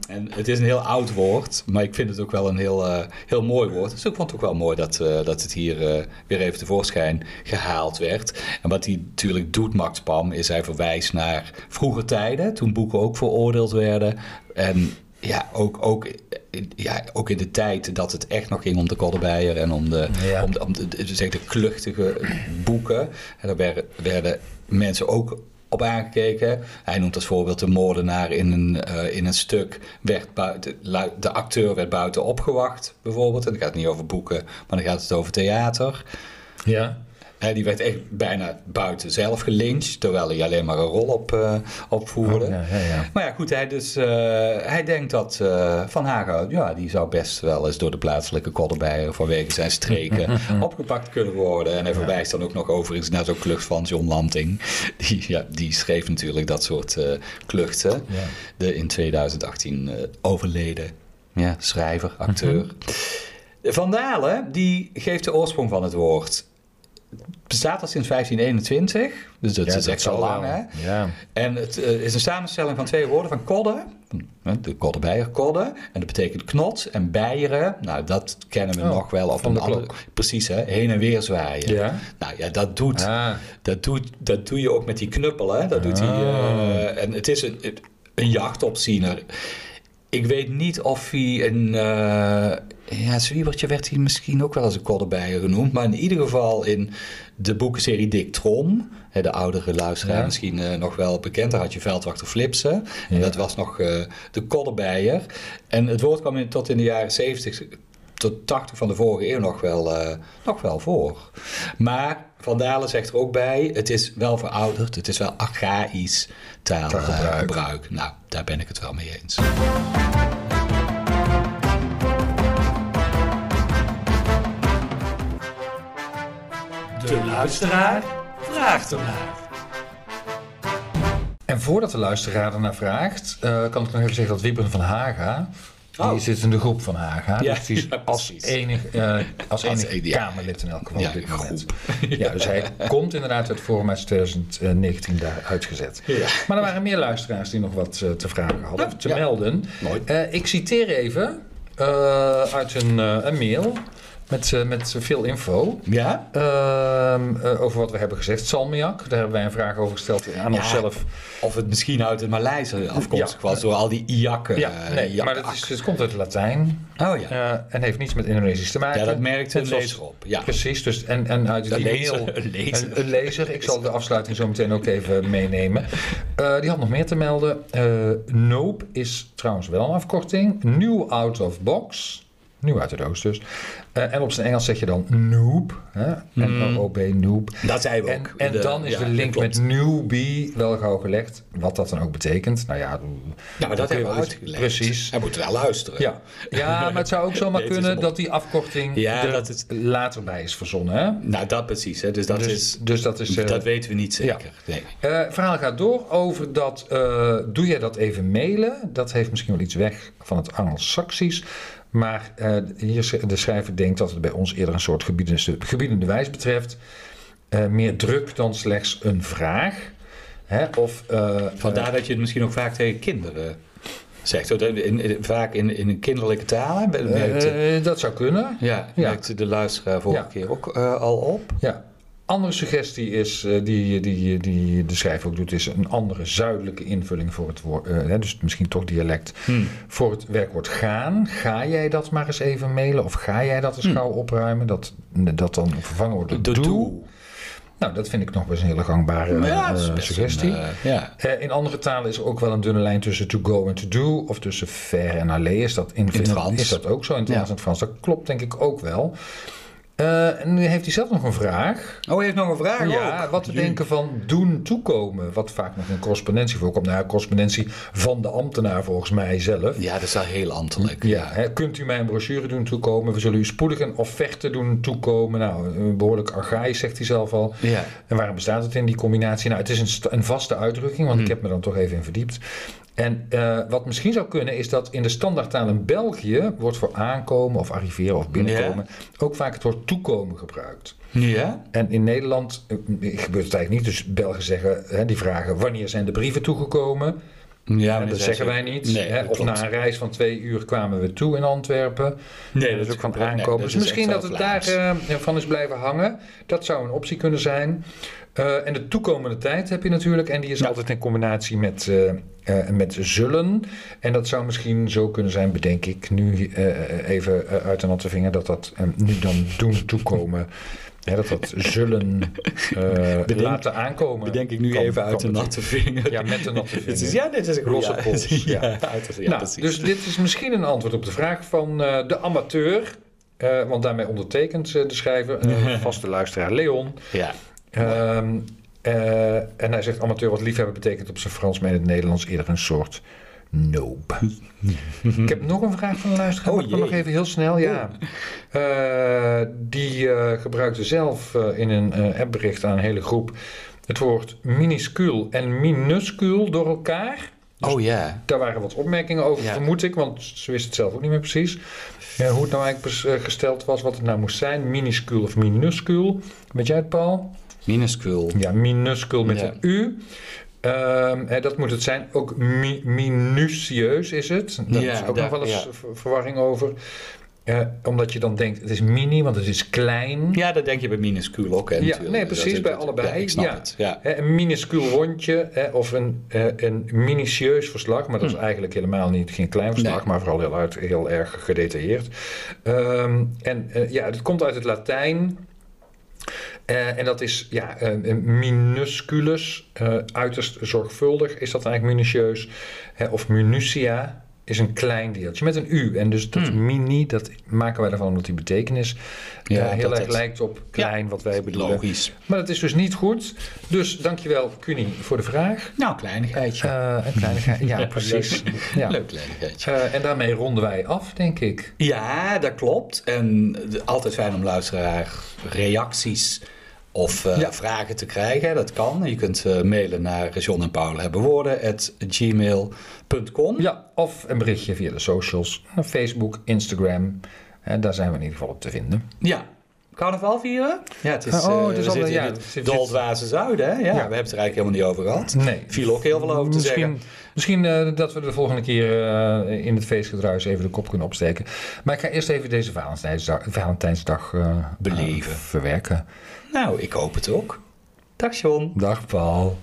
En het is een heel oud woord, maar ik vind het ook wel een heel, eh, heel mooi woord. Dus ik vond het ook wel mooi dat, eh, dat het hier eh, weer even tevoorschijn gehaald werd. En wat hij natuurlijk doet, Max Pam, is hij verwijst naar vroeger tijden, toen boeken ook veroordeeld werden. En ja, ook, ook, ja, ook in de tijd dat het echt nog ging om de Koddenbijer en om de, Ja. om de, om de, de, zeg de kluchtige boeken. En daar werden, werden mensen ook op aangekeken. Hij noemt als voorbeeld de moordenaar in een, eh, in een stuk. Werd buiten, de acteur werd buiten opgewacht, bijvoorbeeld. En dan gaat het niet over boeken, maar dan gaat het over theater. Ja. Die werd echt bijna buiten zelf gelyncht, terwijl hij alleen maar een rol op, eh, opvoerde. Oh, ja, ja, ja. Maar ja, goed, hij, dus, eh, hij denkt dat eh, Van Hagen, ja, die zou best wel eens door de plaatselijke koddenbijen vanwege zijn streken opgepakt kunnen worden. En hij verwijst dan ook nog overigens naar zo'n klucht van John Lanting. Die, ja, die schreef natuurlijk dat soort kluchten. Ja. De in 2018 eh, overleden ja, schrijver, acteur. Van Dalen, die geeft de oorsprong van het woord. Het bestaat al sinds 1521, dus dat Ja, is echt al zal lang, hè? Ja. En het eh, is een samenstelling van twee woorden van kodde, de koddebijer, kodde, en dat betekent knot en bijeren. Nou, dat kennen we Oh, nog wel van een de andere, precies hè, heen en weer zwaaien. Ja. Nou ja, dat doet, Ah. dat doet, dat doe je ook met die knuppel, hè? Dat doet hij. Ah. eh, en het is een, een jachtopziener. Ik weet niet of hij een. eh ja, Zwiebertje werd hij misschien ook wel als een koddebijer genoemd. Maar in ieder geval in de boekenserie Dick Trom. De oudere luisteraar Ja. misschien eh, nog wel bekend. Daar had je veldwachter Flipsen. En Ja. dat was nog eh, de koddebijer. En het woord kwam in, tot in de jaren 70 tot 80 van de vorige eeuw nog wel, eh, nog wel voor. Maar Van Dalen zegt er ook bij, het is wel verouderd, het is wel archaïsch taalgebruik. Gebruik. Nou, daar ben ik het wel mee eens. De luisteraar vraagt ernaar. En voordat de luisteraar ernaar vraagt, eh, kan ik nog even zeggen dat Wiebren van Haga, die Oh. zit in de groep van Haga. Ja, dus die is ja, als precies. enig, eh, als enig enig, ja. Kamerlid in elk geval Ja, op dit moment. groep. Ja, dus hij komt inderdaad uit Forum uit 2019 daar uitgezet. Ja. Maar er waren meer luisteraars die nog wat eh, te vragen hadden, of te Ja. melden. Mooi. Eh, ik citeer even eh, uit een, een mail met, met veel info. Ja? Ehm, eh, over wat we hebben gezegd. Salmiak, daar hebben wij een vraag over gesteld aan Ja. onszelf. Of het misschien uit het Maleise afkomstig Ja. was door al die iakken. Ja, eh, nee, maar het, is, het komt uit het Latijn Oh ja. eh, en heeft niets met Indonesisch te maken. Ja, dat merkt een lezer op. Ja. Precies, dus, en, en uit die lezer, mail... een lezer. Een, lezer, ik zal de afsluiting zo meteen ook even meenemen. Die had nog meer te melden. Nope is trouwens wel een afkorting. New out of box. Nieuw uit de doos dus. Eh, en op zijn Engels zeg je dan noob. hè? N-O-O-B, noob. Dat zei we En, ook. en De- dan is ja, de link met newbie wel gauw gelegd. Wat dat dan ook betekent. Nou ja, Ja, maar dat hebben we uitgelegd. Precies. Hij moet wel luisteren. Ja. ja, maar het zou ook zomaar Nee, kunnen dat die afkorting Ja, er dat later bij is verzonnen. Hè? Nou, dat precies. Hè. Dus dat dus, is... dus dat is... eh, dat weten we niet zeker. Nee. eh, verhaal gaat door over dat... eh, doe jij dat even mailen? Dat heeft misschien wel iets weg van het Anglo-Saxisch. Maar eh, hier, de schrijver denkt dat het bij ons eerder een soort gebiedende, gebiedende wijs betreft. Eh, meer druk dan slechts een vraag. Hè? Of, eh, Vandaar dat je het misschien ook vaak tegen kinderen zegt. In, in- vaak in, in een kinderlijke taal. dat zou kunnen. ja, ja. merkte de luisteraar vorige Ja. keer ook al op. Ja. Andere suggestie is, eh, die, die, die de schrijver ook doet, is een andere zuidelijke invulling voor het woord. eh, dus misschien toch dialect. Hmm. Voor het werkwoord gaan. Ga jij dat maar eens even mailen? Of ga jij dat eens Hmm. gauw opruimen? Dat, dat dan vervangen wordt door doe. doe. Nou, dat vind ik nog best een hele gangbare Ja, eh, suggestie. een, ja. In andere talen is er ook wel een dunne lijn tussen to go en to do. Of tussen faire en aller. Is dat in, Frans. Is dat ook zo in het Ja. Frans? Dat klopt denk ik ook wel. Eh, en nu heeft hij zelf nog een vraag. Oh, je heeft nog een vraag Ja, ook. wat Jee. denken van doen toekomen. Wat vaak nog in correspondentie voorkomt. Nou, correspondentie van de ambtenaar volgens mij zelf. Ja, dat is wel heel ambtelijk. Ja, hè, kunt u mij een brochure doen toekomen? We zullen u spoedig een offerte doen toekomen. Nou, eh, behoorlijk archaïs, zegt hij zelf al. Ja. En waarom bestaat het in die combinatie? Nou, het is een, een vaste uitdrukking, want ik heb me dan toch even in verdiept. En eh, wat misschien zou kunnen, is dat in de standaardtaal in België wordt voor aankomen of arriveren of binnenkomen ook vaak het woord toekomen gebruikt. Ja? En in Nederland eh, gebeurt het eigenlijk niet. Dus Belgen zeggen, hè, die vragen wanneer zijn de brieven toegekomen? Ja, En dat zeggen wij niet. Nee, hè. Of na een reis van twee uur kwamen we toe in Antwerpen. Nee, dat is ook van nee, aankomen. dat dus is misschien dat het daar eh, van is blijven hangen. Dat zou een optie kunnen zijn. Eh, en de toekomende tijd heb je natuurlijk. En die is Ja. altijd in combinatie met, met zullen. En dat zou misschien zo kunnen zijn, bedenk ik nu even uit de natte vinger. Dat dat eh, nu dan doen toekomen. Hè, dat dat zullen Bedenk- laten aankomen. Bedenk ik nu Kan- even uit de natte vinger. Ja, met de natte vinger. Het is, ja, dit is een Losse pols, ja. ja, ja, nou, precies. dus dit is misschien een antwoord op de vraag van eh, de amateur. eh, want daarmee ondertekent de schrijver, vaste luisteraar Leon. ja. Ehm, eh, en hij zegt amateur wat liefhebber betekent op zijn Frans, maar in het Nederlands eerder een soort noob. Ik heb nog een vraag van een luisteraar. Oh nog even heel snel? Ja. Eh, die eh, gebruikte zelf eh, in een appbericht aan een hele groep het woord minuscuul en minuscuul door elkaar. Oh ja. Daar waren wat opmerkingen over, vermoed ik, want ze wist het zelf ook niet meer precies. Ja, hoe het nou eigenlijk gesteld was, wat het nou moest zijn, minuscuul of minuscuul. Weet jij het, Paul? Minuscuul. Ja, minuscuul met Ja. een U. Ehm, hè, dat moet het zijn. Ook mi- minutieus is het. Daar Ja, is ook daar- nog wel eens ja. verwarring over. Eh, omdat je dan denkt, het is mini, want het is klein. Ja, dat denk je bij minuscuul ook. Hè, Ja, natuurlijk. nee, precies, dat- bij dat- allebei. Ja, ik snap Ja. het. Ja. Hè, een minuscuul rondje hè, of een, eh, een minutieus verslag, maar dat is eigenlijk helemaal niet geen klein verslag. Nee. maar vooral heel, uit, heel erg gedetailleerd. Ehm, en eh, ja, het komt uit het Latijn. Eh, en dat is ja, een minusculus, uiterst zorgvuldig is dat eigenlijk minutieus. Hè, of minutia is een klein deeltje met een u. En dus dat Hmm. mini, dat maken wij ervan omdat die betekenis Ja, heel erg het- lijkt op klein, wat wij bedoelen. Logisch. Maar dat is dus niet goed. Dus dankjewel, Cunie, voor de vraag. Nou, kleinigheidje. Een kleinigheid. Ja, precies. Ja. Leuk kleinigheidje. En daarmee ronden wij af, denk ik. Ja, dat klopt. En altijd fijn om luisteraar reacties of eh, Ja. vragen te krijgen. Dat kan. Je kunt eh, mailen naar John en Paul hebben woorden at gmail.com. Ja, of een berichtje via de socials. naar Facebook, Instagram. En daar zijn we in ieder geval op te vinden. Ja. Carnaval vieren? Ja, het is, Oh, eh, het is we al- zitten ja, het Doldwaze Zuiden. Hè? Ja, Ja. we hebben het er eigenlijk helemaal niet over gehad. Nee. Viel ook heel veel over te misschien, zeggen. Misschien eh, dat we de volgende keer eh, in het feestgedruis even de kop kunnen opsteken. Maar ik ga eerst even deze Valentijnsdag, Valentijnsdag eh, Beleven. eh, verwerken. Nou, ik hoop het ook. Dag John. Dag Paul.